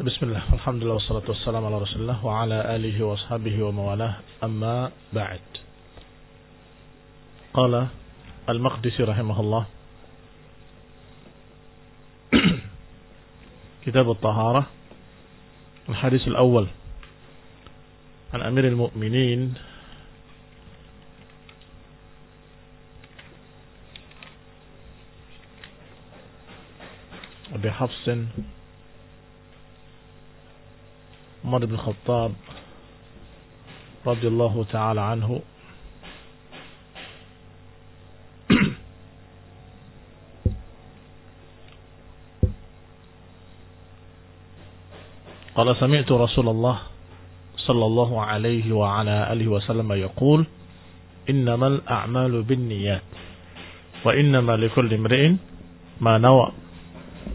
بسم الله الحمد لله والصلاة والسلام على رسول الله وعلى آله وأصحابه وموالاه. أما بعد. قال المقدسي رحمه الله كتاب الطهارة الحديث الأول عن أمير المؤمنين. أبي حفص عمر بن الخطاب رضي الله تعالى عنه. قال سمعت رسول الله صلى الله عليه وعلى آله وسلم يقول إنما الأعمال بالنيات وإنما لكل امرئ ما نوى.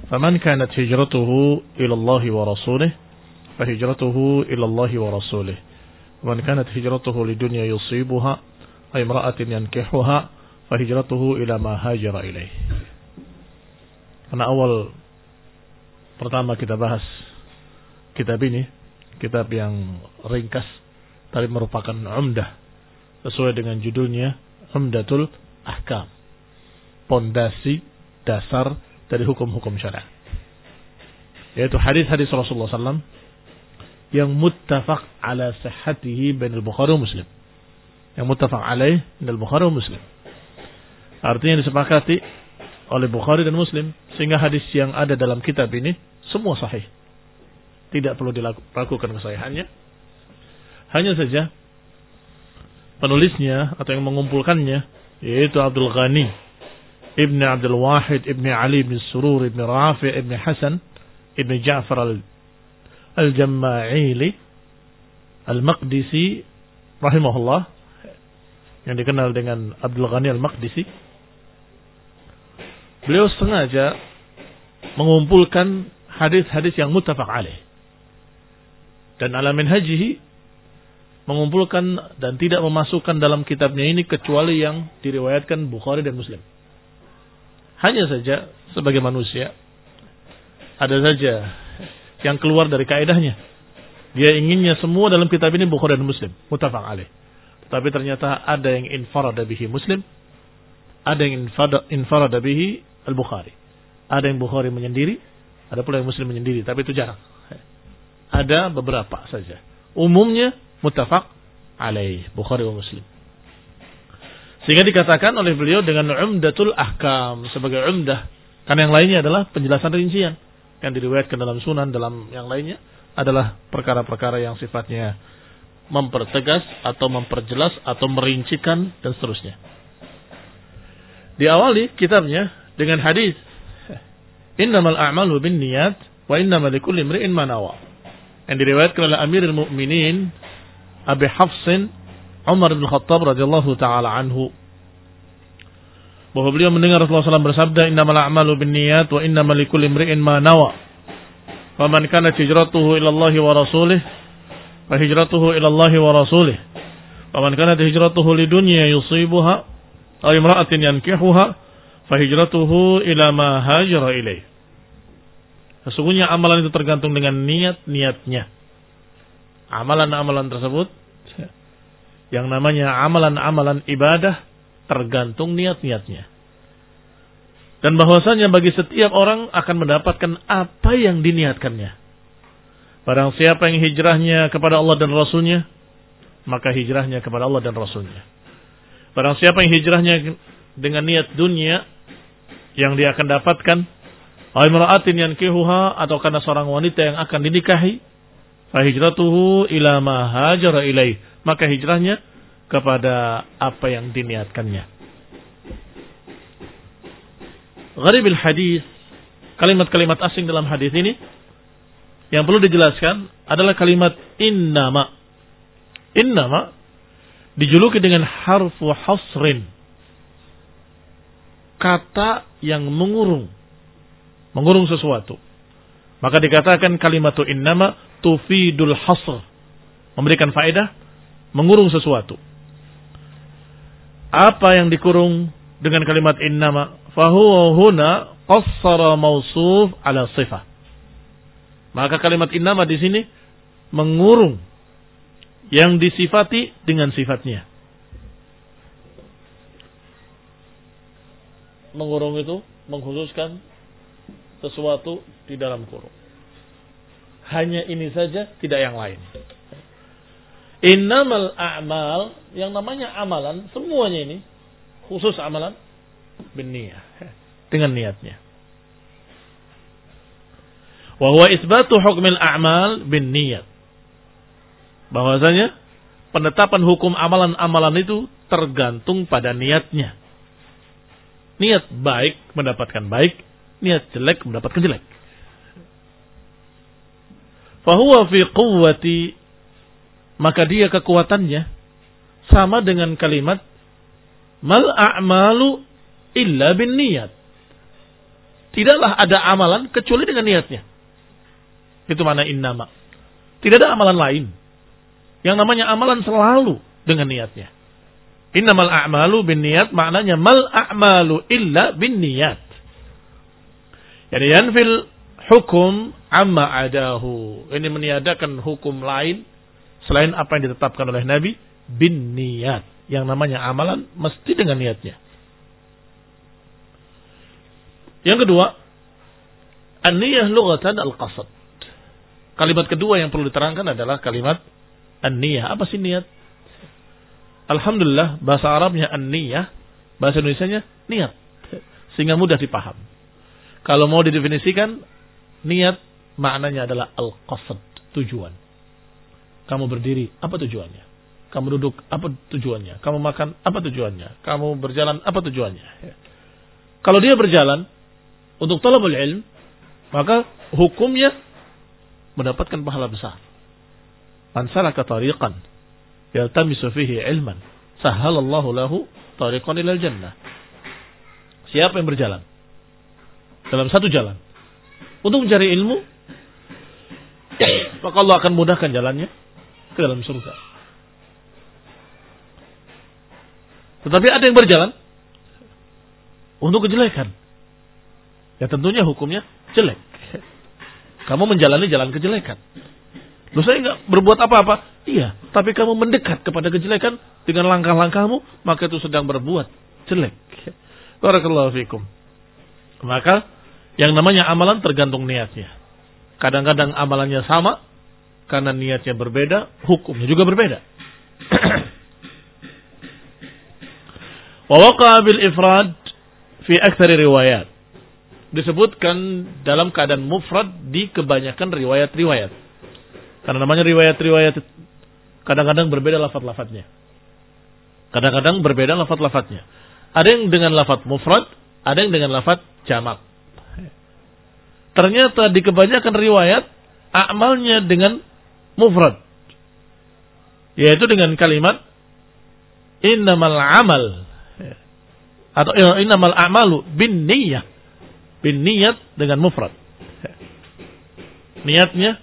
فمن كانت هجرته إلى الله ورسوله فهجرته إلى الله ورسوله ومن كانت هجرته لدنيا يصيبها أي امرأة ينكحها فهجرته إلى ما هاجر إليه Karena awal pertama kita bahas kitab ini, kitab yang ringkas, tapi merupakan umdah sesuai dengan judulnya Umdatul Ahkam. Pondasi dasar dari hukum-hukum syariat. Yaitu hadis-hadis Rasulullah SAW yang muttafaq ala sihhatihi bain al-Bukhari wa Muslim. Yang muttafaq alaih bain al-Bukhari wa Muslim. Artinya disepakati oleh Bukhari dan Muslim sehingga hadis yang ada dalam kitab ini semua sahih. Tidak perlu dilakukan kesahihannya. Hanya saja penulisnya atau yang mengumpulkannya yaitu Abdul Ghani Ibn Abdul Wahid Ibn Ali Ibn Surur Ibn Rafi Ibn Hasan Ibn Ja'far al Al-Jamma'ili Al-Maqdisi rahimahullah yang dikenal dengan Abdul Ghani Al-Maqdisi beliau sengaja mengumpulkan hadis-hadis yang muttafaq alaih dan alamin hajihi mengumpulkan dan tidak memasukkan dalam kitabnya ini kecuali yang diriwayatkan Bukhari dan Muslim. Hanya saja sebagai manusia ada saja yang keluar dari kaidahnya. Dia inginnya semua dalam kitab ini Bukhari dan Muslim, mutafaq alaih. Tapi ternyata ada yang infarada bihi Muslim, ada yang infarada bihi Al-Bukhari. Ada yang Bukhari menyendiri, ada pula yang Muslim menyendiri, tapi itu jarang. Ada beberapa saja. Umumnya mutafaq alaih Bukhari dan Muslim. Sehingga dikatakan oleh beliau dengan umdatul ahkam sebagai umdah. Karena yang lainnya adalah penjelasan rincian yang diriwayatkan dalam sunan dalam yang lainnya adalah perkara-perkara yang sifatnya mempertegas atau memperjelas atau merincikan dan seterusnya. Diawali kitabnya dengan hadis Innamal a'malu bin niyat wa innamal likulli imri'in ma nawa. Yang diriwayatkan oleh Amirul Mukminin Abi Hafsin Umar bin Khattab radhiyallahu taala anhu bahwa beliau mendengar Rasulullah SAW bersabda innamal a'malu binniyat wa innamal likulli imri'in ma nawa. Faman kanat hijratuhu ila Allah wa rasulih fa hijratuhu ila Allah wa rasulih. Faman kanat hijratuhu lidunya yusibuha aw imra'atin yankihuha fa hijratuhu ila ma hajara ilaih Sesungguhnya amalan itu tergantung dengan niat-niatnya. Amalan-amalan tersebut yang namanya amalan-amalan ibadah tergantung niat-niatnya. Dan bahwasanya bagi setiap orang akan mendapatkan apa yang diniatkannya. Barang siapa yang hijrahnya kepada Allah dan Rasulnya, maka hijrahnya kepada Allah dan Rasulnya. Barang siapa yang hijrahnya dengan niat dunia, yang dia akan dapatkan, Aimra'atin yang kihuha, atau karena seorang wanita yang akan dinikahi, fahijratuhu ila ma hajara. Maka hijrahnya kepada apa yang diniatkannya. Gharibil hadis, kalimat-kalimat asing dalam hadis ini yang perlu dijelaskan adalah kalimat innama. Innama dijuluki dengan harfu hasrin. Kata yang mengurung. Mengurung sesuatu. Maka dikatakan kalimat innama tufidul hasr. Memberikan faedah mengurung sesuatu apa yang dikurung dengan kalimat innama fahuwa huna qassara mausuf ala sifah Maka kalimat innama di sini mengurung yang disifati dengan sifatnya. Mengurung itu mengkhususkan sesuatu di dalam kurung. Hanya ini saja, tidak yang lain. Innamal a'mal, yang namanya amalan, semuanya ini, khusus amalan, bin dengan niatnya. Wahwa isbatu hukmil a'mal bin niat. Bahwasanya penetapan hukum amalan-amalan itu tergantung pada niatnya. Niat baik mendapatkan baik, niat jelek mendapatkan jelek. Fahuwa fi quwwati maka dia kekuatannya sama dengan kalimat mal a'malu illa bin niat. Tidaklah ada amalan kecuali dengan niatnya. Itu mana innama. Tidak ada amalan lain. Yang namanya amalan selalu dengan niatnya. Innamal a'malu bin niat maknanya mal a'malu illa bin niat. Jadi yanfil hukum amma adahu. Ini meniadakan hukum lain selain apa yang ditetapkan oleh Nabi bin niat. Yang namanya amalan mesti dengan niatnya. Yang kedua, an-niyah lughatan al-qasad. Kalimat kedua yang perlu diterangkan adalah kalimat an-niyah. Apa sih niat? Alhamdulillah bahasa Arabnya an-niyah, bahasa Indonesianya niat. Sehingga mudah dipaham. Kalau mau didefinisikan, niat maknanya adalah al-qasad, tujuan. Kamu berdiri, apa tujuannya? Kamu duduk, apa tujuannya? Kamu makan, apa tujuannya? Kamu berjalan, apa tujuannya? Kalau dia berjalan untuk talabul ilm, maka hukumnya mendapatkan pahala besar. Man salaka tariqan yaltamisu fihi ilman, sahalallahu lahu tariqan ilal jannah. Siapa yang berjalan dalam satu jalan untuk mencari ilmu, maka Allah akan mudahkan jalannya ke dalam surga. Tetapi ada yang berjalan untuk kejelekan. Ya tentunya hukumnya jelek. Kamu menjalani jalan kejelekan. Loh saya nggak berbuat apa-apa. Iya, tapi kamu mendekat kepada kejelekan dengan langkah-langkahmu, maka itu sedang berbuat jelek. Barakallahu fikum. Maka yang namanya amalan tergantung niatnya. Kadang-kadang amalannya sama, karena niatnya berbeda, hukumnya juga berbeda. Wa bil ifrad fi aktsari riwayat disebutkan dalam keadaan mufrad di kebanyakan riwayat-riwayat. Karena namanya riwayat-riwayat kadang-kadang berbeda lafat-lafatnya. Kadang-kadang berbeda lafat-lafatnya. Ada yang dengan lafat mufrad, ada yang dengan lafat jamak. Ternyata di kebanyakan riwayat amalnya dengan mufrad. Yaitu dengan kalimat innamal amal atau innamal amalu bin niyyah bin niat dengan mufrad. Niatnya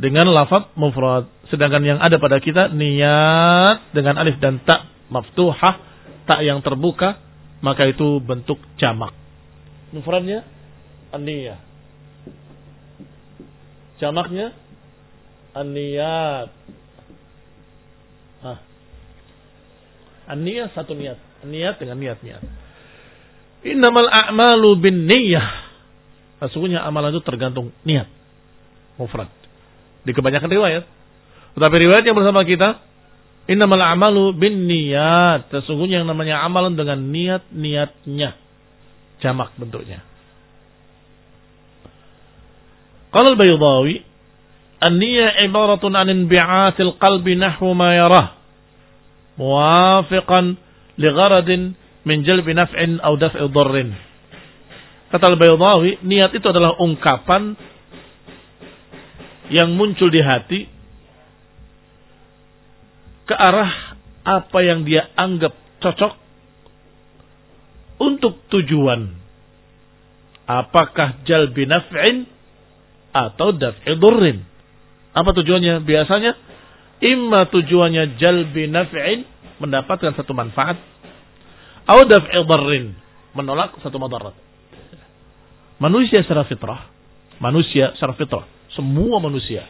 dengan lafaz mufrad. Sedangkan yang ada pada kita niat dengan alif dan tak maftuhah, tak yang terbuka, maka itu bentuk jamak. Mufradnya an-niyah. Jamaknya an-niyat. Satu niat. Niat dengan niat-niat. Innamal a'malu bin niyah. Sesungguhnya amalan itu tergantung niat. Mufrad. Di kebanyakan riwayat. Tetapi riwayat yang bersama kita. Innamal a'malu bin niyat. Sesungguhnya yang namanya amalan dengan niat-niatnya. Jamak bentuknya. Qala al-Baydawi, "An-niyyah ibaratun 'an inbi'atil qalbi nahwu ma yarah." Muwafiqan li gharadin min jalbi naf'in au daf'i dharrin. Kata Al-Baydawi, niat itu adalah ungkapan yang muncul di hati ke arah apa yang dia anggap cocok untuk tujuan. Apakah jalbi naf'in atau daf'i dharrin? Apa tujuannya? Biasanya imma tujuannya jalbi naf'in mendapatkan satu manfaat Audaf daf'i menolak satu madarat. Manusia secara fitrah Manusia secara fitrah. Semua manusia.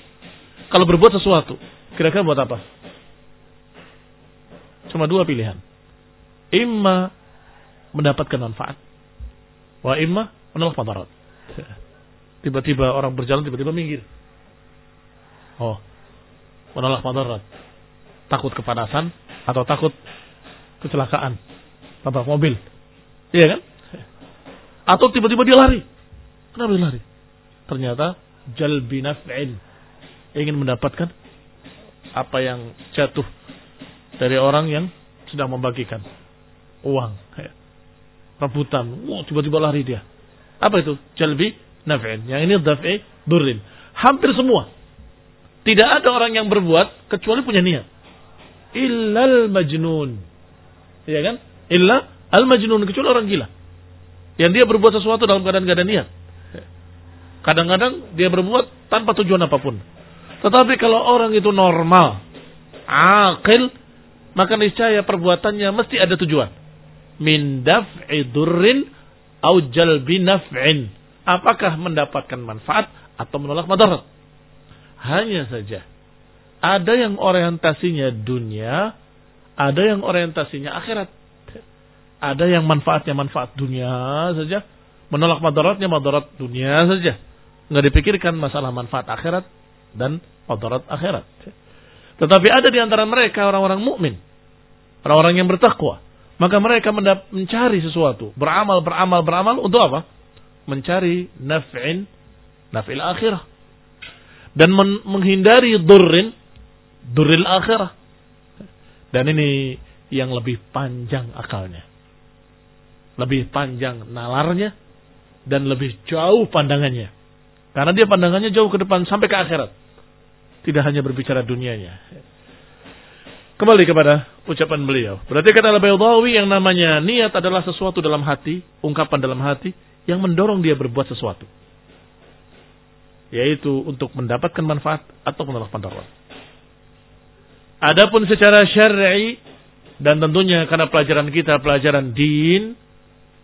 Kalau berbuat sesuatu, kira-kira buat apa? Cuma dua pilihan. Imma mendapatkan manfaat. Wa imma menolak madarat. Tiba-tiba orang berjalan, tiba-tiba minggir. Oh, menolak madarat. Takut kepanasan atau takut kecelakaan. Tabrak mobil. Iya kan? Atau tiba-tiba dia lari. Kenapa dia lari? Ternyata naf'in. Ingin mendapatkan apa yang jatuh dari orang yang sedang membagikan uang. Rebutan. Wow, tiba-tiba lari dia. Apa itu? Jalbi naf'in. Yang ini daf'i durrin. Hampir semua. Tidak ada orang yang berbuat kecuali punya niat. Illal majnun. Iya kan? Illa al majnun kecuali orang gila. Yang dia berbuat sesuatu dalam keadaan ada niat. Kadang-kadang dia berbuat tanpa tujuan apa pun. Tetapi kalau orang itu normal, akil, maka niscaya perbuatannya mesti ada tujuan. Min daf'i durrin au jalbi naf'in. Apakah mendapatkan manfaat atau menolak madarat? Hanya saja ada yang orientasinya dunia, ada yang orientasinya akhirat. Ada yang manfaatnya manfaat dunia saja, menolak madaratnya madarat dunia saja. Nggak dipikirkan masalah manfaat akhirat dan madarat akhirat. Tetapi ada di antara mereka orang-orang mukmin, orang-orang yang bertakwa. Maka mereka mencari sesuatu, beramal, beramal, beramal untuk apa? Mencari naf'in, naf'il akhirah. Dan menghindari durrin, durril akhirah. Dan ini yang lebih panjang akalnya lebih panjang nalarnya dan lebih jauh pandangannya. Karena dia pandangannya jauh ke depan sampai ke akhirat. Tidak hanya berbicara dunianya. Kembali kepada ucapan beliau. Berarti kata Al-Baydawi yang namanya niat adalah sesuatu dalam hati, ungkapan dalam hati yang mendorong dia berbuat sesuatu. Yaitu untuk mendapatkan manfaat atau menolak pandaran. Adapun secara syar'i dan tentunya karena pelajaran kita pelajaran din,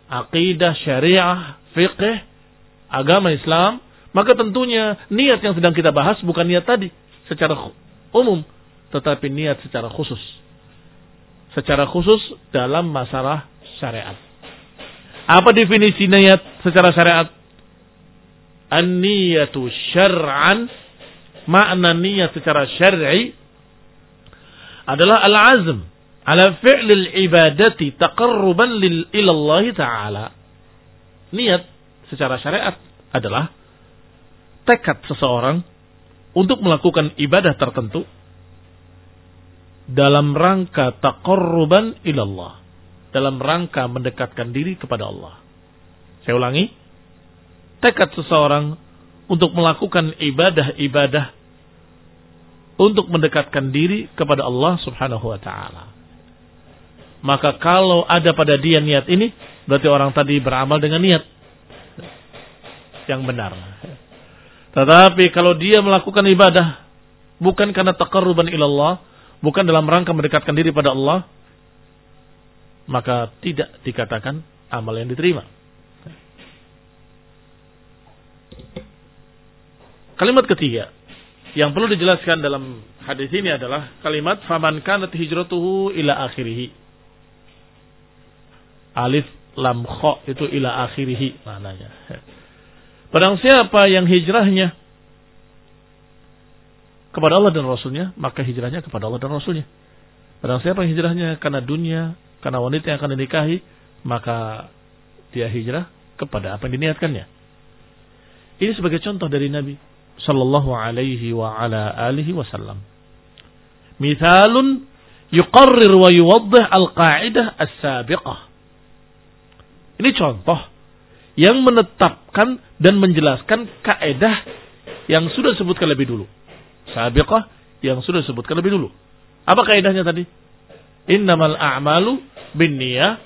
akidah, syariah, fiqh, agama Islam, maka tentunya niat yang sedang kita bahas bukan niat tadi secara umum, tetapi niat secara khusus. Secara khusus dalam masalah syariat. Apa definisi niat secara syariat? An-niyatu syar'an makna niat secara syar'i adalah al-azm ala fi'lil ibadati taqarruban lil ilallah taala. Niat secara syariat adalah tekad seseorang untuk melakukan ibadah tertentu dalam rangka taqarruban ilallah, dalam rangka mendekatkan diri kepada Allah. Saya ulangi, tekad seseorang untuk melakukan ibadah-ibadah untuk mendekatkan diri kepada Allah Subhanahu wa taala. Maka kalau ada pada dia niat ini, berarti orang tadi beramal dengan niat yang benar. Tetapi kalau dia melakukan ibadah bukan karena taqarruban ilallah, bukan dalam rangka mendekatkan diri pada Allah, maka tidak dikatakan amal yang diterima. Kalimat ketiga yang perlu dijelaskan dalam hadis ini adalah kalimat faman kanat hijratuhu ila akhirih alif lam kho itu ila akhirih maknanya. Barang siapa yang hijrahnya kepada Allah dan Rasulnya, maka hijrahnya kepada Allah dan Rasulnya. Barang siapa yang hijrahnya karena dunia, karena wanita yang akan dinikahi, maka dia hijrah kepada apa yang diniatkannya. Ini sebagai contoh dari Nabi Sallallahu Alaihi wa ala alihi Wasallam. Mithalun yuqarrir wa yuwaddih al-qa'idah as-sabiqah. Ini contoh yang menetapkan dan menjelaskan kaedah yang sudah disebutkan lebih dulu. Sabiqah yang sudah disebutkan lebih dulu. Apa kaedahnya tadi? Innamal a'malu bin niyah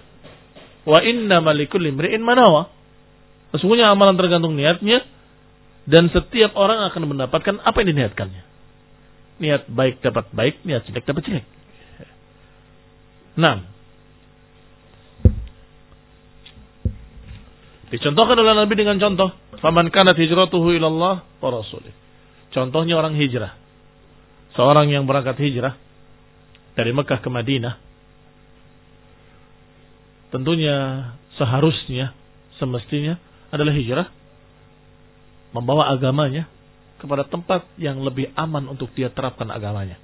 wa innamal likulli imri'in manawa. Sesungguhnya amalan tergantung niatnya dan setiap orang akan mendapatkan apa yang diniatkannya. Niat baik dapat baik, niat jelek dapat jelek. Nah, Dicontohkan oleh Nabi dengan contoh, "Faman kanat hijratuhu ilallah wa rasulih." Contohnya orang hijrah. Seorang yang berangkat hijrah dari Mekah ke Madinah. Tentunya seharusnya semestinya adalah hijrah membawa agamanya kepada tempat yang lebih aman untuk dia terapkan agamanya.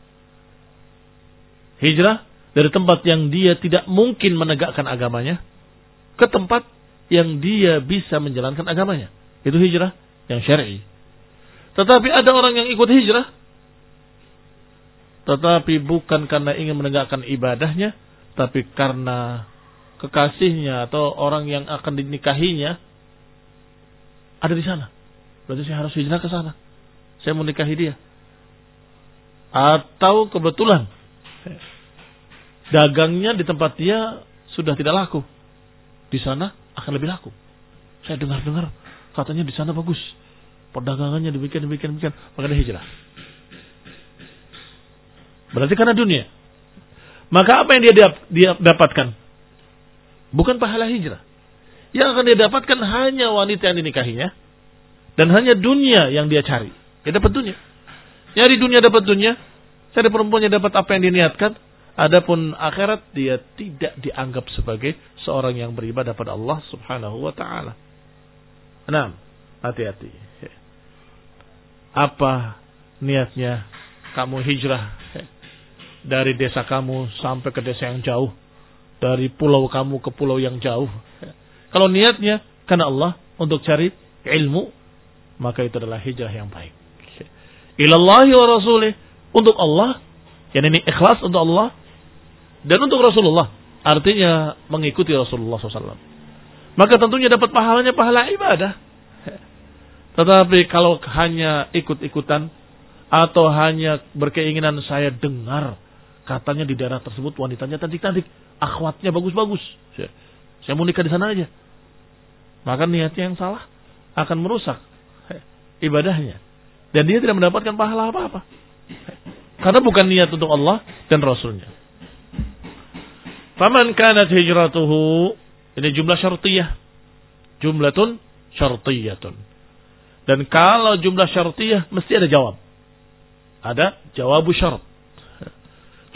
Hijrah dari tempat yang dia tidak mungkin menegakkan agamanya ke tempat yang dia bisa menjalankan agamanya. Itu hijrah yang syar'i. Tetapi ada orang yang ikut hijrah tetapi bukan karena ingin menegakkan ibadahnya, tapi karena kekasihnya atau orang yang akan dinikahinya ada di sana. Berarti saya harus hijrah ke sana. Saya mau nikahi dia. Atau kebetulan dagangnya di tempat dia sudah tidak laku. Di sana akan lebih laku. Saya dengar-dengar katanya di sana bagus. Perdagangannya demikian demikian demikian, maka dia hijrah. Berarti karena dunia. Maka apa yang dia, dia dapatkan? Bukan pahala hijrah. Yang akan dia dapatkan hanya wanita yang dinikahinya. Dan hanya dunia yang dia cari. Dia dapat dunia. Nyari dunia dapat dunia. Cari perempuannya dapat apa yang diniatkan. Adapun akhirat dia tidak dianggap sebagai seorang yang beribadah pada Allah Subhanahu wa taala. Enam, hati-hati. Apa niatnya kamu hijrah dari desa kamu sampai ke desa yang jauh, dari pulau kamu ke pulau yang jauh. Kalau niatnya karena Allah untuk cari ilmu, maka itu adalah hijrah yang baik. Ilallahi wa rasulih untuk Allah, yang ini ikhlas untuk Allah dan untuk Rasulullah. Artinya mengikuti Rasulullah SAW. Maka tentunya dapat pahalanya pahala ibadah. Tetapi kalau hanya ikut-ikutan atau hanya berkeinginan saya dengar katanya di daerah tersebut wanitanya cantik-cantik, akhwatnya bagus-bagus. Saya, mau nikah di sana aja. Maka niatnya yang salah akan merusak ibadahnya. Dan dia tidak mendapatkan pahala apa-apa. Karena bukan niat untuk Allah dan Rasulnya. Faman kanat hijratuhu ini jumlah syartiyah. Jumlatun syartiyatun. Dan kalau jumlah syartiyah mesti ada jawab. Ada jawabu syarat.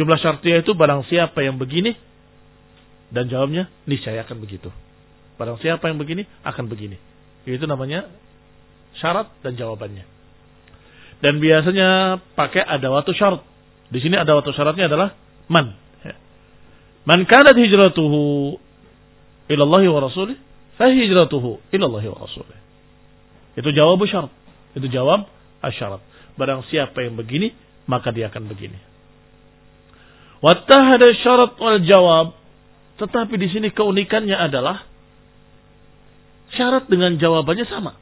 Jumlah syartiyah itu barang siapa yang begini dan jawabnya niscaya akan begitu. Barang siapa yang begini akan begini. Itu namanya syarat dan jawabannya. Dan biasanya pakai ada waktu syarat. Di sini ada waktu syaratnya adalah man. Man kanat hijratuhu ilallahi wa rasulih, fa hijratuhu ilallahi wa rasulih. Itu jawab syarat. Itu jawab asyarat. Barang siapa yang begini, maka dia akan begini. Wattahada syarat wal jawab. Tetapi di sini keunikannya adalah syarat dengan jawabannya sama.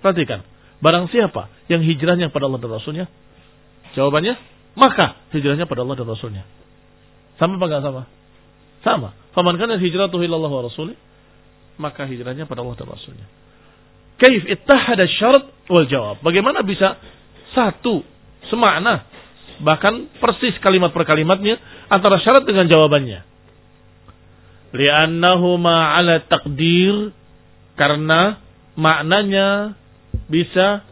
Perhatikan. Barang siapa yang hijrahnya pada Allah dan Rasulnya? Jawabannya, maka hijrahnya pada Allah dan Rasulnya. Sama apa enggak sama? Sama. Faman kana hijratuhu ila Allah wa rasulih, maka hijrahnya pada Allah dan Rasulnya. Kaif ittahada syarat wal jawab. Bagaimana bisa satu semakna bahkan persis kalimat per kalimatnya antara syarat dengan jawabannya. Li'annahuma ala takdir karena maknanya bisa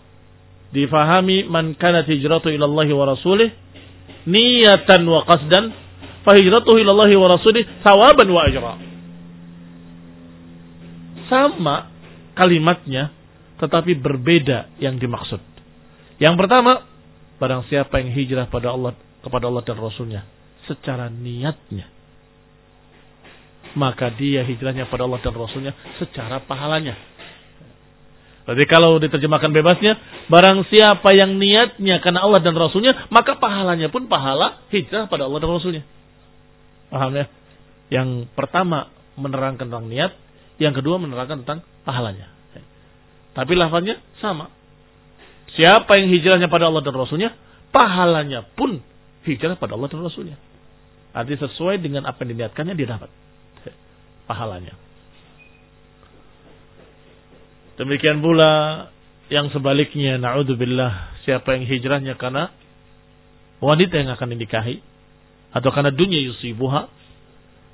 difahami man kanat hijratu ila Allah wa rasulih niyatan wa qasdan fahijratuhu ilallahi wa rasulih sawaban wa ajra. Sama kalimatnya tetapi berbeda yang dimaksud. Yang pertama, barang siapa yang hijrah pada Allah kepada Allah dan Rasulnya secara niatnya, maka dia hijrahnya pada Allah dan Rasulnya secara pahalanya. Berarti kalau diterjemahkan bebasnya, barang siapa yang niatnya karena Allah dan Rasulnya, maka pahalanya pun pahala hijrah pada Allah dan Rasulnya. Paham ya? Yang pertama menerangkan tentang niat, yang kedua menerangkan tentang pahalanya. Tapi lafaznya sama. Siapa yang hijrahnya pada Allah dan Rasulnya, pahalanya pun hijrah pada Allah dan Rasulnya. Artinya sesuai dengan apa yang diniatkannya dia dapat pahalanya. Demikian pula yang sebaliknya, naudzubillah, siapa yang hijrahnya karena wanita yang akan dinikahi, atau karena dunia yusibuha,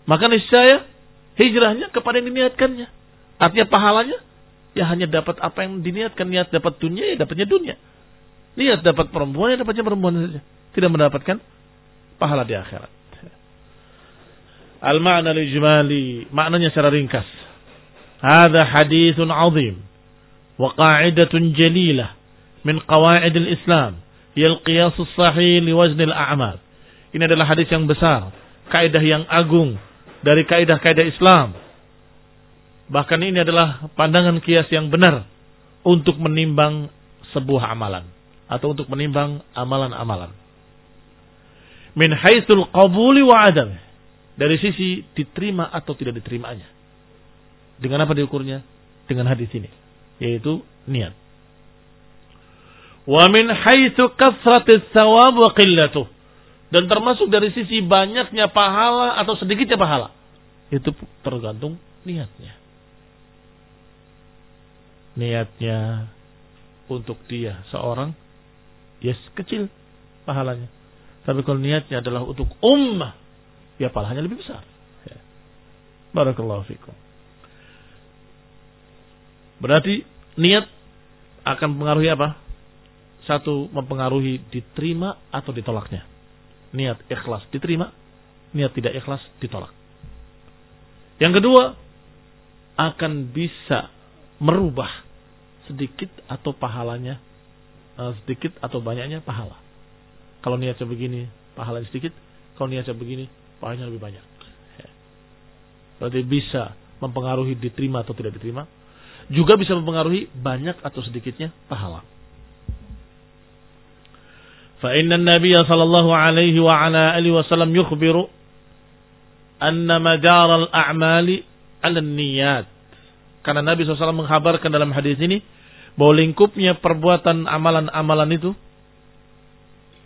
maka niscaya hijrahnya kepada yang diniatkannya. Artinya pahalanya ya hanya dapat apa yang diniatkan. Niat dapat dunia ya dapatnya dunia. Niat dapat perempuan ya dapatnya perempuan saja. Tidak mendapatkan pahala di akhirat. Al-ma'na lijmali. Maknanya secara ringkas. Hada hadithun azim. Wa qa'idatun jalilah. Min qawaid al-Islam. Yal qiyasus sahih liwaznil a'mal. Ini adalah hadis yang besar. Kaidah yang agung. Dari kaidah-kaidah Islam. Bahkan ini adalah pandangan kias yang benar. Untuk menimbang sebuah amalan. Atau untuk menimbang amalan-amalan. Min haitsul qabuli wa adam. Dari sisi diterima atau tidak diterimanya. Dengan apa diukurnya? Dengan hadis ini. Yaitu niat. Wa min haitsu kasratis thawab wa qillatuh. Dan termasuk dari sisi banyaknya pahala atau sedikitnya pahala. Itu tergantung niatnya. Niatnya untuk dia seorang, yes kecil pahalanya. Tapi kalau niatnya adalah untuk ummah, ya pahalanya lebih besar. Ya. Barakallahu fikum. Berarti niat akan mempengaruhi apa? Satu, mempengaruhi diterima atau ditolaknya. Niat ikhlas diterima, niat tidak ikhlas ditolak. Yang kedua, akan bisa merubah sedikit atau pahalanya, eh, sedikit atau banyaknya pahala. Kalau niatnya begini, pahalanya sedikit. Kalau niatnya begini, pahalanya lebih banyak. Ya. Berarti bisa mempengaruhi diterima atau tidak diterima. Juga bisa mempengaruhi banyak atau sedikitnya pahala. فإن النبي صلى الله عليه وعلى آله وسلم يخبر أن مدار الأعمال على النيات karena Nabi SAW menghabarkan dalam hadis ini bahwa lingkupnya perbuatan amalan-amalan itu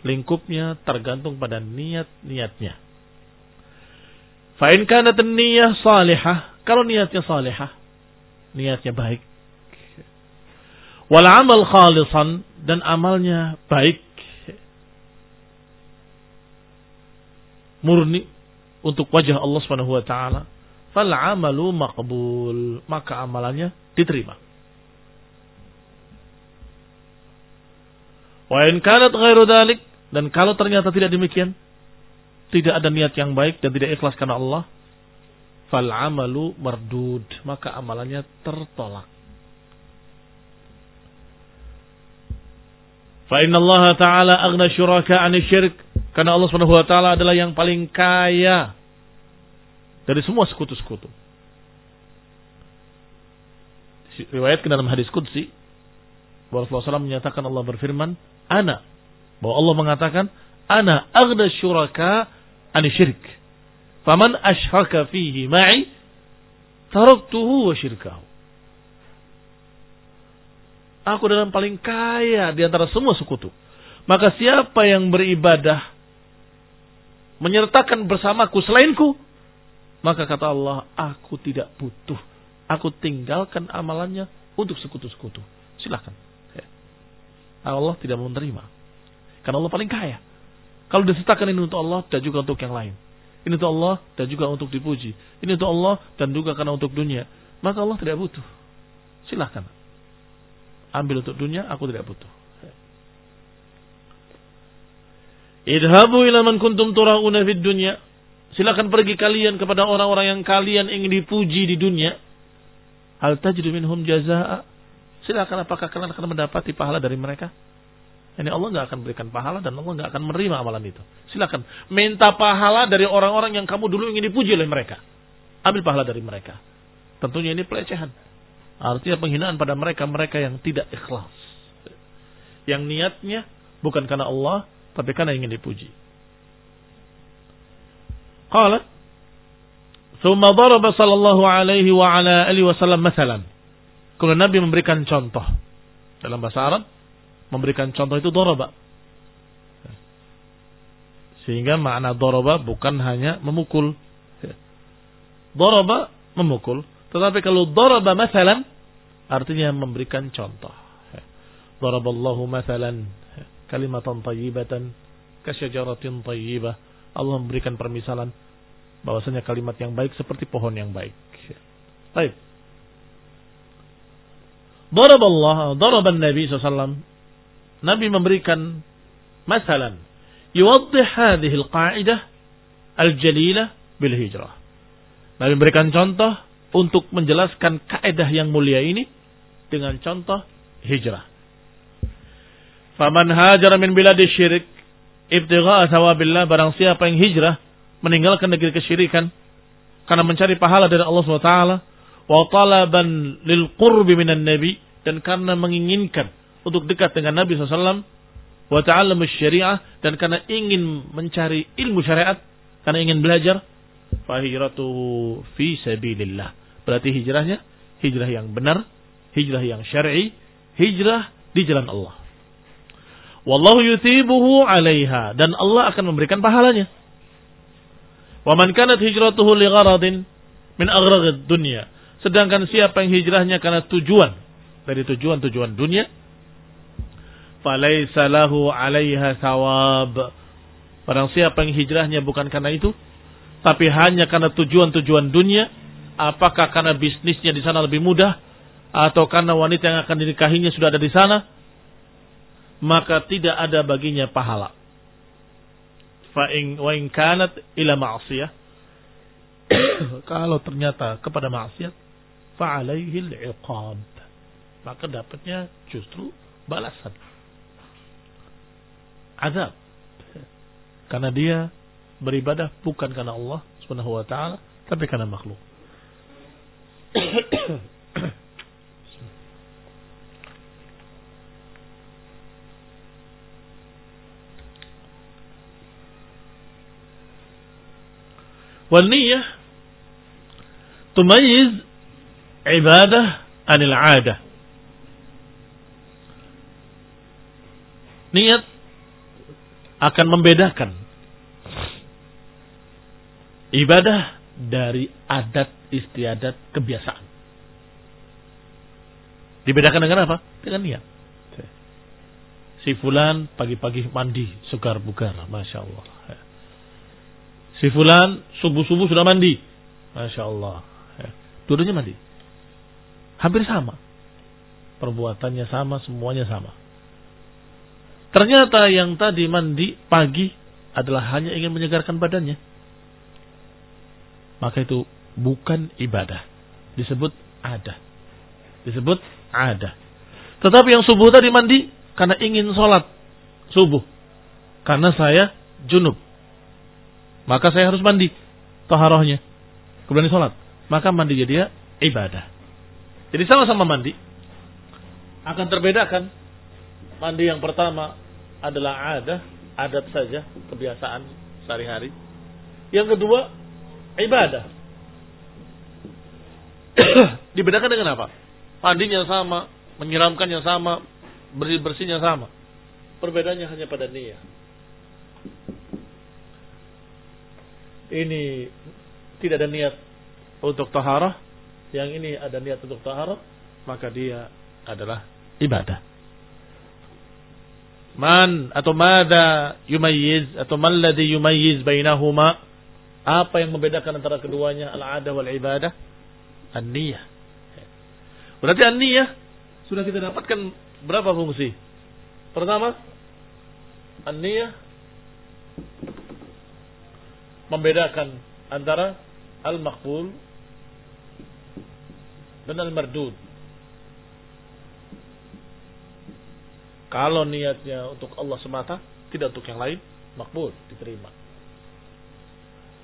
lingkupnya tergantung pada niat-niatnya. Fa'in kanat niyah salihah. Kalau niatnya salihah. Niatnya baik. Wal amal khalisan. Dan amalnya baik. Murni. Untuk wajah Allah subhanahu wa ta'ala. Fal amalu maqbul. Maka amalannya diterima. Wa in kanat ghairu dalik dan kalau ternyata tidak demikian, tidak ada niat yang baik dan tidak ikhlas karena Allah, fal amalu mardud, maka amalannya tertolak. Fa inna Allah Ta'ala aghna syuraka 'ani syirik. Karena Allah Subhanahu wa taala adalah yang paling kaya dari semua sekutu-sekutu. Riwayat dalam hadis qudsi Rasulullah SAW menyatakan Allah berfirman, "Ana bahwa Allah mengatakan, Ana aghna syuraka ani syirik. Faman ashraka fihi ma'i, taraktuhu wa syirkahu. Aku dalam paling kaya di antara semua sekutu. Maka siapa yang beribadah menyertakan bersamaku selainku, maka kata Allah, aku tidak butuh. Aku tinggalkan amalannya untuk sekutu-sekutu. Silahkan. Allah tidak menerima. Karena Allah paling kaya. Kalau disertakan ini untuk Allah dan juga untuk yang lain. Ini untuk Allah dan juga untuk dipuji. Ini untuk Allah dan juga karena untuk dunia. Maka Allah tidak butuh. Silahkan. Ambil untuk dunia, aku tidak butuh. Idhabu ila man kuntum tura'una fid dunya. Silakan pergi kalian kepada orang-orang yang kalian ingin dipuji di dunia. Hal tajidu minhum jazaa. Silakan apakah kalian akan mendapati pahala dari mereka? Ini Allah nggak akan berikan pahala dan Allah nggak akan menerima amalan itu. Silakan minta pahala dari orang-orang yang kamu dulu ingin dipuji oleh mereka. Ambil pahala dari mereka. Tentunya ini pelecehan. Artinya penghinaan pada mereka-mereka yang tidak ikhlas. Yang niatnya bukan karena Allah, tapi karena ingin dipuji. Qala ثم ضرب صلى الله عليه وعلى آله وسلم مثلا. kalau Nabi memberikan contoh dalam bahasa Arab memberikan contoh itu doroba. Sehingga makna doroba bukan hanya memukul. Doroba memukul. Tetapi kalau doroba masalan artinya memberikan contoh. Daraballahu masalan kalimatan tayyibatan kasyajaratin tayyibah. Allah memberikan permisalan bahwasanya kalimat yang baik seperti pohon yang baik. Baik. Daraballah, daraban Nabi SAW. Nabi memberikan masalan. Yuwaddih hadhihi al-qa'idah al-jalilah bil hijrah. Nabi memberikan contoh untuk menjelaskan kaidah yang mulia ini dengan contoh hijrah. Faman hajara min biladi syirik ibtigha'a thawabillah barang siapa yang hijrah meninggalkan negeri kesyirikan karena mencari pahala dari Allah SWT wa talaban lil qurbi minan nabi dan karena menginginkan untuk dekat dengan Nabi SAW wa ta'allamu syariah dan karena ingin mencari ilmu syariat karena ingin belajar fahiratuhu fi sabilillah berarti hijrahnya hijrah yang benar hijrah yang syar'i hijrah di jalan Allah Wallahu yuthibuhu 'alaiha dan Allah akan memberikan pahalanya. Wa man kanat hijratuhu li gharadin min aghraqid dunya. Sedangkan siapa yang hijrahnya karena tujuan dari tujuan-tujuan dunia, falaisa lahu 'alaiha thawab. Barang siapa yang hijrahnya bukan karena itu, tapi hanya karena tujuan-tujuan dunia, apakah karena bisnisnya di sana lebih mudah atau karena wanita yang akan dinikahinya sudah ada di sana, maka tidak ada baginya pahala. Fa in wa kanat ila ma'siyah kalau ternyata kepada maksiat fa alaihi al-iqab maka dapatnya justru balasan azab karena dia beribadah bukan karena Allah Subhanahu wa taala tapi karena makhluk والنية تميز ibadah anil adah. Niat akan membedakan ibadah dari adat istiadat kebiasaan. Dibedakan dengan apa? Dengan niat. Si fulan pagi-pagi mandi segar bugar, masya Allah. Si fulan subuh-subuh sudah mandi, masya Allah. Turunnya mandi. Hampir sama. Perbuatannya sama, semuanya sama. Ternyata yang tadi mandi pagi adalah hanya ingin menyegarkan badannya. Maka itu bukan ibadah. Disebut ada. Disebut ada. Tetapi yang subuh tadi mandi karena ingin sholat subuh. Karena saya junub maka saya harus mandi taharahnya. Kemudian sholat. Maka mandi jadi ibadah. Jadi sama-sama mandi. Akan terbedakan. Mandi yang pertama adalah ada, adat saja, kebiasaan sehari-hari. Yang kedua, ibadah. Dibedakan dengan apa? Mandinya sama, menyiramkannya sama, bersih-bersihnya sama. Perbedaannya hanya pada niat ini tidak ada niat untuk taharah, yang ini ada niat untuk taharah, maka dia adalah ibadah. Man atau mada yumayyiz atau man ladhi yumayyiz bainahuma apa yang membedakan antara keduanya al-adah wal ibadah? An-niyah. Berarti an-niyah sudah kita dapatkan berapa fungsi? Pertama, an-niyah membedakan antara al-maqbul dan al-mardud. Kalau niatnya untuk Allah semata, tidak untuk yang lain, makbul, diterima.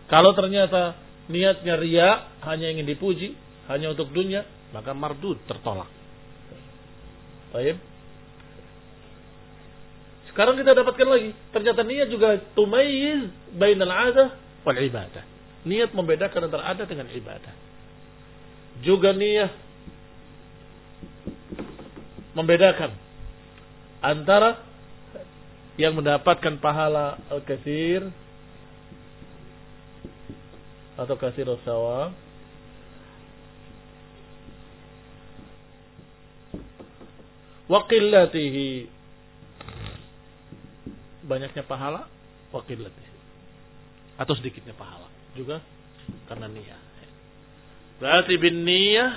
Kalau ternyata niatnya ria, hanya ingin dipuji, hanya untuk dunia, maka mardud tertolak. Baik. Sekarang kita dapatkan lagi, ternyata niat juga tumayiz bainal adah wal ibadah. Niat membedakan antara adat dengan ibadah. Juga niat membedakan antara yang mendapatkan pahala al-kathir atau kasir sawab wa qillatihi banyaknya pahala wa qillatihi atau sedikitnya pahala juga karena niat. Berarti bin niyah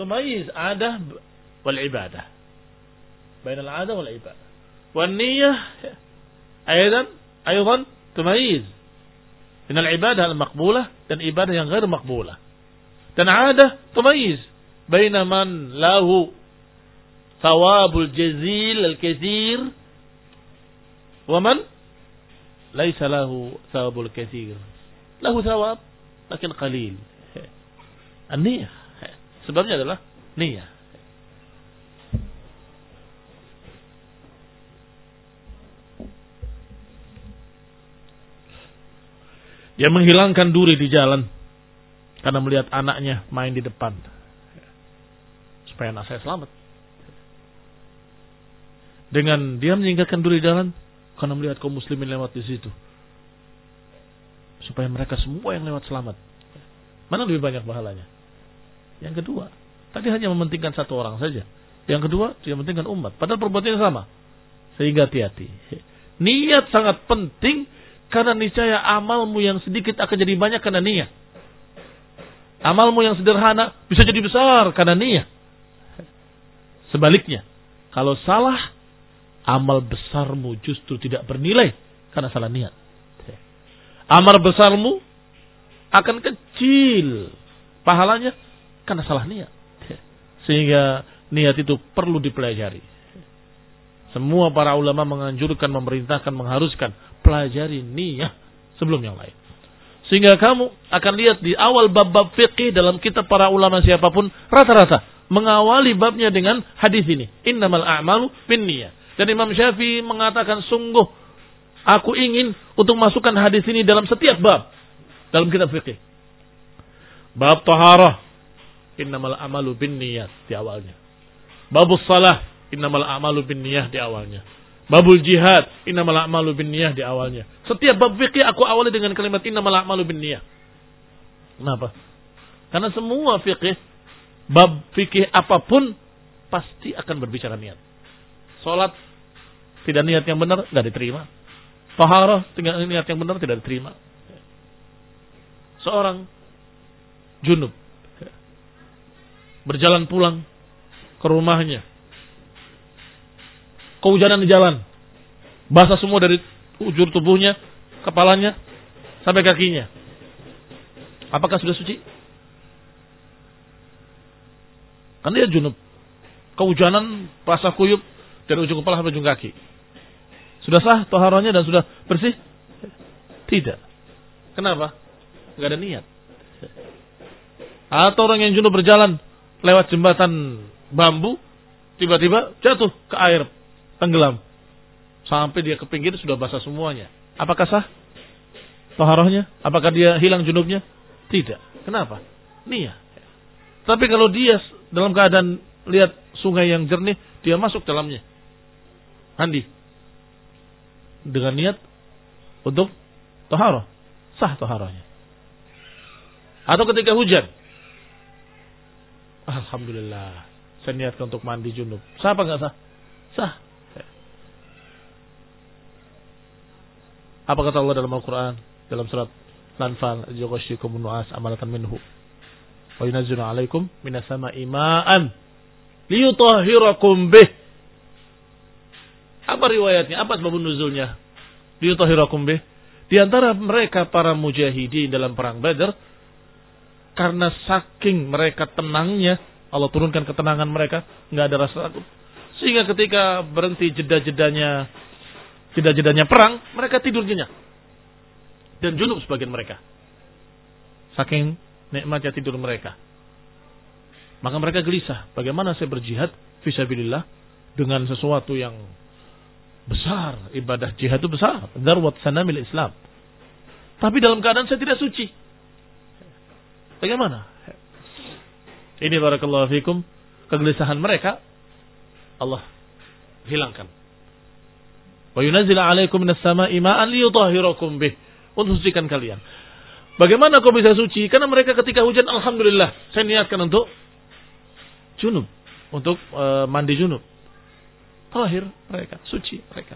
tumayiz ada wal ibadah. Bain al-'adah wal ibadah. Wan niyyah aidan aidan tumayiz bain al-ibadah al-maqbulah dan ibadah yang ghair maqbulah. Dan 'adah tumayiz bain man lahu thawabul jazil al-katsir wa man laisa lahu thawabul katsir. Lahu thawab lakin An-niyah. Sebabnya adalah niyah. Dia menghilangkan duri di jalan karena melihat anaknya main di depan. Supaya anak saya selamat. Dengan dia meninggalkan duri di jalan karena melihat kaum muslimin lewat di situ. Supaya mereka semua yang lewat selamat. Mana lebih banyak pahalanya? Yang kedua, tadi hanya mementingkan satu orang saja. Yang kedua, dia mementingkan umat. Padahal perbuatannya sama. Sehingga hati-hati. Niat sangat penting karena niscaya amalmu yang sedikit akan jadi banyak karena niat. Amalmu yang sederhana bisa jadi besar karena niat. Sebaliknya, kalau salah, amal besarmu justru tidak bernilai karena salah niat. Amal besarmu akan kecil pahalanya karena salah niat. Sehingga niat itu perlu dipelajari. Semua para ulama menganjurkan, memerintahkan, mengharuskan pelajari niat sebelum yang lain. Sehingga kamu akan lihat di awal bab-bab fikih dalam kitab para ulama siapa pun rata-rata mengawali babnya dengan hadis ini. Innamal a'malu bin niat. Dan Imam Syafi'i mengatakan sungguh aku ingin untuk masukkan hadis ini dalam setiap bab dalam kitab fikih. Bab taharah innamal amalu bin niat di awalnya. Babus salah innamal amalu bin niat di awalnya. Babul jihad, innamal a'malu bin niyah di awalnya. Setiap bab fikih aku awali dengan kalimat innamal a'malu bin niyah. Kenapa? Karena semua fikih, bab fikih apa pun pasti akan berbicara niat. Salat tidak niat yang benar tidak diterima. Taharah tidak niat yang benar tidak diterima. Seorang junub berjalan pulang ke rumahnya kehujanan di jalan. Basah semua dari ujur tubuhnya, kepalanya, sampai kakinya. Apakah sudah suci? Kan dia junub. Kehujanan, basah kuyup dari ujung kepala sampai ujung kaki. Sudah sah toharonya dan sudah bersih? Tidak. Kenapa? Gak ada niat. Atau orang yang junub berjalan lewat jembatan bambu, tiba-tiba jatuh ke air tenggelam. Sampai dia ke pinggir sudah basah semuanya. Apakah sah? Toharohnya? Apakah dia hilang junubnya? Tidak. Kenapa? Niat. Tapi kalau dia dalam keadaan lihat sungai yang jernih, dia masuk dalamnya. Mandi. Dengan niat untuk toharoh. Sah toharohnya. Atau ketika hujan. Alhamdulillah. Saya niatkan untuk mandi junub. Sah apa enggak sah? Sah. Apa kata Allah dalam Al-Quran? Dalam surat Lanfal, Yughashyikum nu'as amalatan minhu. Wa yunazzilu alaikum minas sama'i ma'an liyutahhirakum bih. Apa riwayatnya? Apa sebab nuzulnya? Liyutahhirakum bih. Di antara mereka para mujahidin dalam perang Badar karena saking mereka tenangnya Allah turunkan ketenangan mereka, nggak ada rasa takut. Sehingga ketika berhenti jeda-jedanya tidak jedanya perang, mereka tidur nyenyak. Dan junub sebagian mereka. Saking nikmatnya tidur mereka. Maka mereka gelisah. Bagaimana saya berjihad visabilillah dengan sesuatu yang besar. Ibadah jihad itu besar. Darwat sanamil Islam. Tapi dalam keadaan saya tidak suci. Bagaimana? Ini barakallahu fikum. Kegelisahan mereka. Allah hilangkan. Wa yunazzil 'alaikum minas sama'i ma'an liyutahhirakum bih. Untuk sucikan kalian. Bagaimana kau bisa suci? Karena mereka ketika hujan alhamdulillah saya niatkan untuk junub, untuk e, mandi junub. Terakhir mereka suci mereka.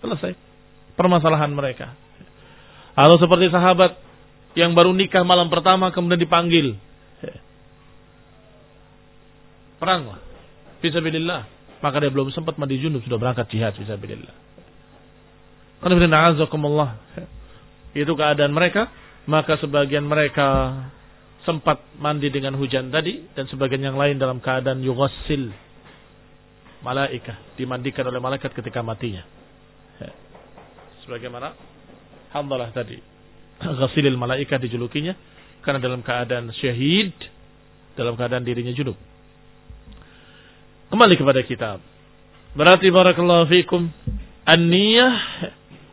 Selesai permasalahan mereka. Atau seperti sahabat yang baru nikah malam pertama kemudian dipanggil. Perang lah. fisabilillah, maka dia belum sempat mandi junub sudah berangkat jihad fisabilillah. Karena itu keadaan mereka, maka sebagian mereka sempat mandi dengan hujan tadi dan sebagian yang lain dalam keadaan yughassil malaika dimandikan oleh malaikat ketika matinya. Sebagaimana Hamdalah tadi ghasilil malaika dijulukinya karena dalam keadaan syahid dalam keadaan dirinya junub. Kembali kepada kitab. Berarti barakallahu fikum an-niyah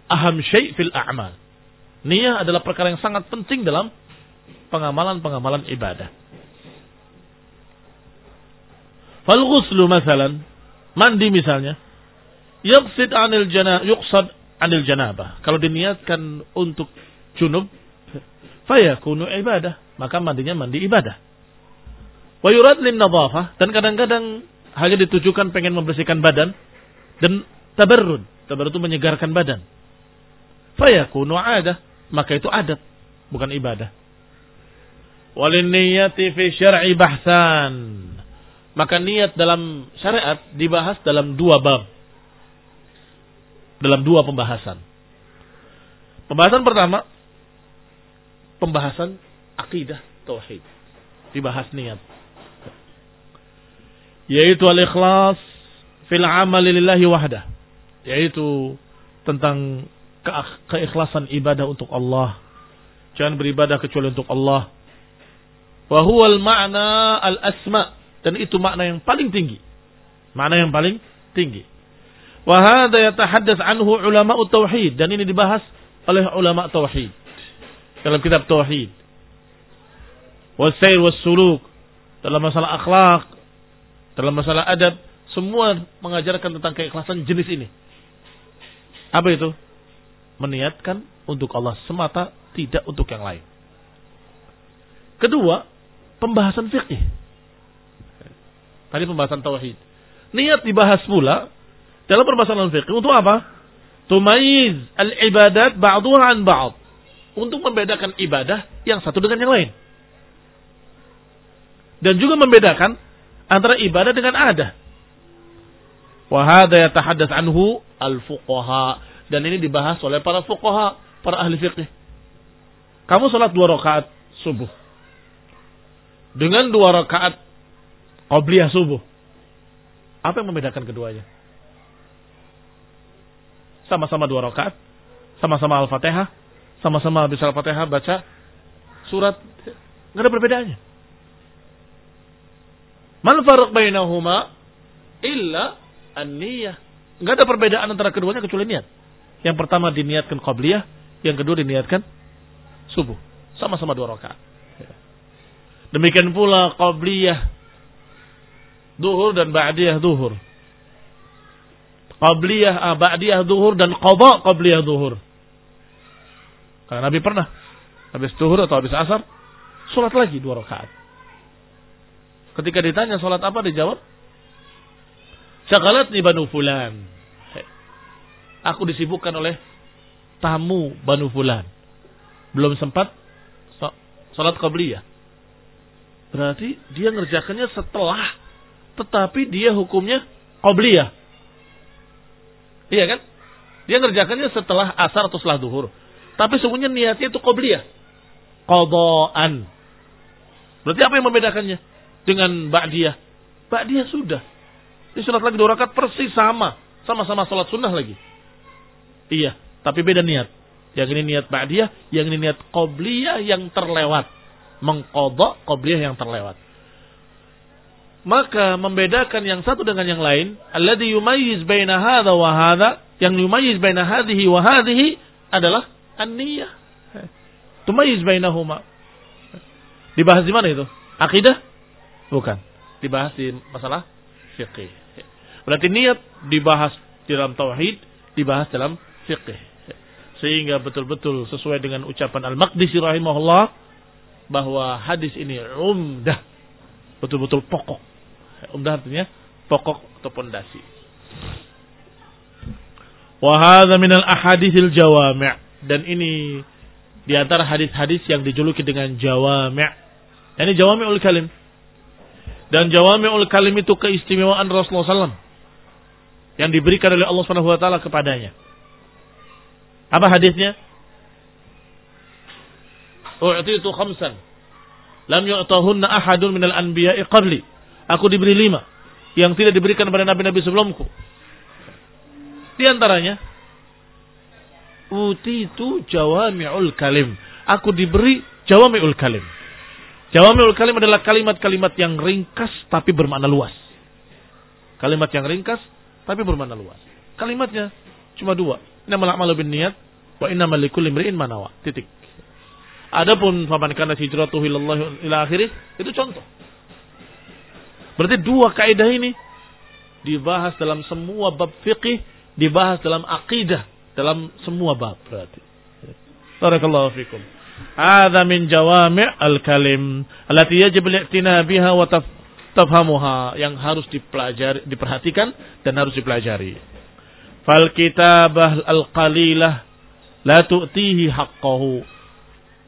aham syai' fil a'mal. Niyah adalah perkara yang sangat penting dalam pengamalan-pengamalan ibadah. Fal ghuslu masalan, mandi misalnya, yaqsid anil jana yuqsad anil janabah. Kalau diniatkan untuk junub, fayakunu ibadah, maka mandinya mandi ibadah. Wa yurad lin dan kadang-kadang hanya ditujukan pengen membersihkan badan dan tabarrud. Tabarrud itu menyegarkan badan. Fayakunu adah, maka itu adat, bukan ibadah. Walin niyati fi syar'i bahsan. Maka niat dalam syariat dibahas dalam dua bab. Dalam dua pembahasan. Pembahasan pertama, pembahasan akidah tauhid. Dibahas niat. Yaitu al-ikhlas fil amal lillahi wahdah. Yaitu tentang keikhlasan ibadah untuk Allah. Jangan beribadah kecuali untuk Allah Wahuwal makna al-asma. Dan itu makna yang paling tinggi. Makna yang paling tinggi. Wahada yatahaddas anhu ulama tauhid. Dan ini dibahas oleh ulama tauhid. Dalam kitab tauhid. Wasair wassuluk. Dalam masalah akhlak. Dalam masalah adab. Semua mengajarkan tentang keikhlasan jenis ini. Apa itu? Meniatkan untuk Allah semata, tidak untuk yang lain. Kedua, pembahasan fikih. Tadi pembahasan tauhid. Niat dibahas pula dalam permasalahan fikih untuk apa? Tumayiz al-ibadat ba'duha an ba'd. Untuk membedakan ibadah yang satu dengan yang lain. Dan juga membedakan antara ibadah dengan adah. Wahada yatahaddas anhu al-fuqaha. Dan ini dibahas oleh para fuqaha, para ahli fikih. Kamu sholat dua rakaat subuh dengan dua rakaat qobliyah subuh. Apa yang membedakan keduanya? Sama-sama dua rakaat, sama-sama Al-Fatihah, sama-sama habis Al-Fatihah baca surat, nggak ada perbedaannya. Man farq bainahuma illa an-niyah. Nggak ada perbedaan antara keduanya kecuali niat. Yang pertama diniatkan qabliyah, yang kedua diniatkan subuh. Sama-sama dua rakaat. Demikian pula qabliyah duhur dan ba'diyah duhur. Qabliyah, ah, ba'diyah duhur dan qadha qabliyah duhur. Karena Nabi pernah habis duhur atau habis asar salat lagi dua rakaat. Ketika ditanya salat apa dijawab Syakalat ni Banu Fulan. Aku disibukkan oleh tamu Banu Fulan. Belum sempat salat qabliyah. Berarti dia ngerjakannya setelah, tetapi dia hukumnya qobliyah. Iya kan? Dia ngerjakannya setelah asar atau setelah duhur. Tapi sebenarnya niatnya itu qobliyah. Qadaan. Berarti apa yang membedakannya dengan ba'diyah? Ba'diyah sudah. Ini sholat lagi dua rakaat persis sama. Sama-sama sholat sunnah lagi. Iya, tapi beda niat. Yang ini niat ba'diyah, yang ini niat qobliyah yang terlewat mengkodok qobliyah yang terlewat. Maka membedakan yang satu dengan yang lain, alladhi yumayyiz baina hadha wa hadha, yang yumayyiz baina hadhihi wa hadhihi adalah an-niyah. Tumayyiz bainahuma. Dibahas di mana itu? Akidah? Bukan. Dibahas di masalah fikih. Berarti niat dibahas dalam tauhid, dibahas dalam fikih. Sehingga betul-betul sesuai dengan ucapan Al-Maqdisi rahimahullah, bahwa hadis ini umdah, betul-betul pokok. Umdah artinya pokok atau pondasi. Wahada minal ahadithil jawami' dan ini di antara hadis-hadis yang dijuluki dengan jawami'. Ini jawami'ul kalim. Dan jawami'ul kalim itu keistimewaan Rasulullah SAW yang diberikan oleh Allah Subhanahu wa taala kepadanya. Apa hadisnya? U'titu khamsan lam yu'tahunna ahadun minal anbiya'i qabli. Aku diberi lima yang tidak diberikan pada nabi-nabi sebelumku. Di antaranya utitu jawami'ul kalim. Aku diberi jawami'ul kalim. Jawami'ul kalim adalah kalimat-kalimat yang ringkas tapi bermakna luas. Kalimat yang ringkas tapi bermakna luas. Kalimatnya cuma dua. Innamal a'malu bin niat wa innamal likulli imri'in manawa. Titik. Adapun faman kana hijratuhu ilallah ila akhirih itu contoh. Berarti dua kaidah ini dibahas dalam semua bab fikih, dibahas dalam akidah, dalam semua bab berarti. Barakallahu fikum. Hadza min jawami' al-kalim allati yajib al-i'tina biha wa tafhamuha yang harus dipelajari, diperhatikan dan harus dipelajari. Fal kitabah al-qalilah la tu'tihi haqqahu.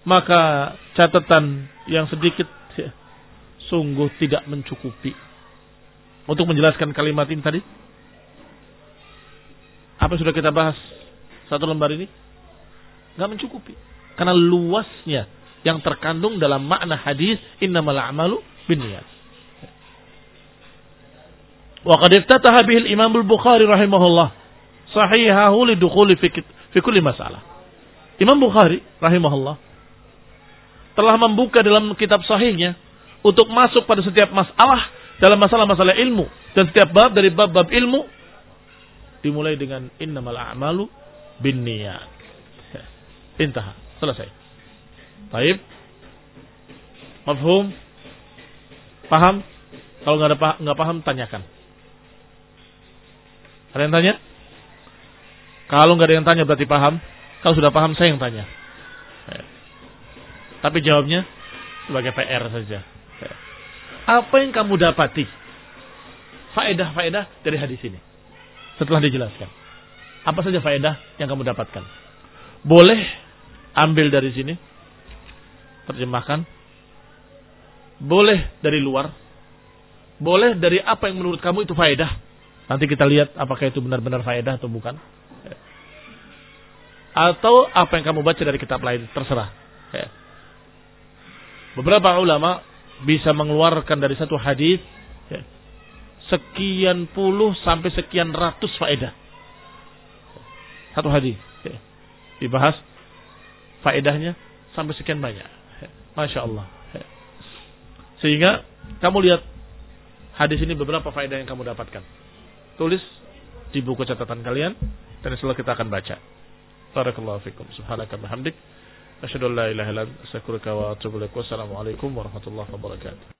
Maka catatan yang sedikit sungguh tidak mencukupi. Untuk menjelaskan kalimat ini tadi. Apa sudah kita bahas satu lembar ini? Nggak mencukupi. Karena luasnya yang terkandung dalam makna hadis innamal a'malu binniyat. Wa qad iftataha al-Imam al-Bukhari rahimahullah sahihahu lidukhuli fi kulli masalah. Imam Bukhari rahimahullah telah membuka dalam kitab sahihnya untuk masuk pada setiap masalah dalam masalah-masalah ilmu dan setiap bab dari bab-bab ilmu dimulai dengan innamal a'malu binniyat. Intah. Selesai. Baik. Mafhum? Paham? Kalau nggak ada nggak paham tanyakan. Ada yang tanya? Kalau nggak ada yang tanya berarti paham. Kalau sudah paham saya yang tanya. Ya. Tapi jawabnya sebagai PR saja. Apa yang kamu dapati? Faedah-faedah dari hadis ini. Setelah dijelaskan. Apa saja faedah yang kamu dapatkan? Boleh ambil dari sini, terjemahkan. Boleh dari luar, boleh dari apa yang menurut kamu itu faedah. Nanti kita lihat apakah itu benar-benar faedah atau bukan. Atau apa yang kamu baca dari kitab lain, terserah. Beberapa ulama bisa mengeluarkan dari satu hadis sekian puluh sampai sekian ratus faedah. Satu hadis dibahas faedahnya sampai sekian banyak. Masya Allah. Sehingga kamu lihat hadis ini beberapa faedah yang kamu dapatkan. Tulis di buku catatan kalian dan setelah kita akan baca. Barakallahu fikum. Subhanaka bihamdik. Asyhadu an la ilaha illa anta astaghfiruka wa atubu ilaik. Warahmatullahi wabarakatuh.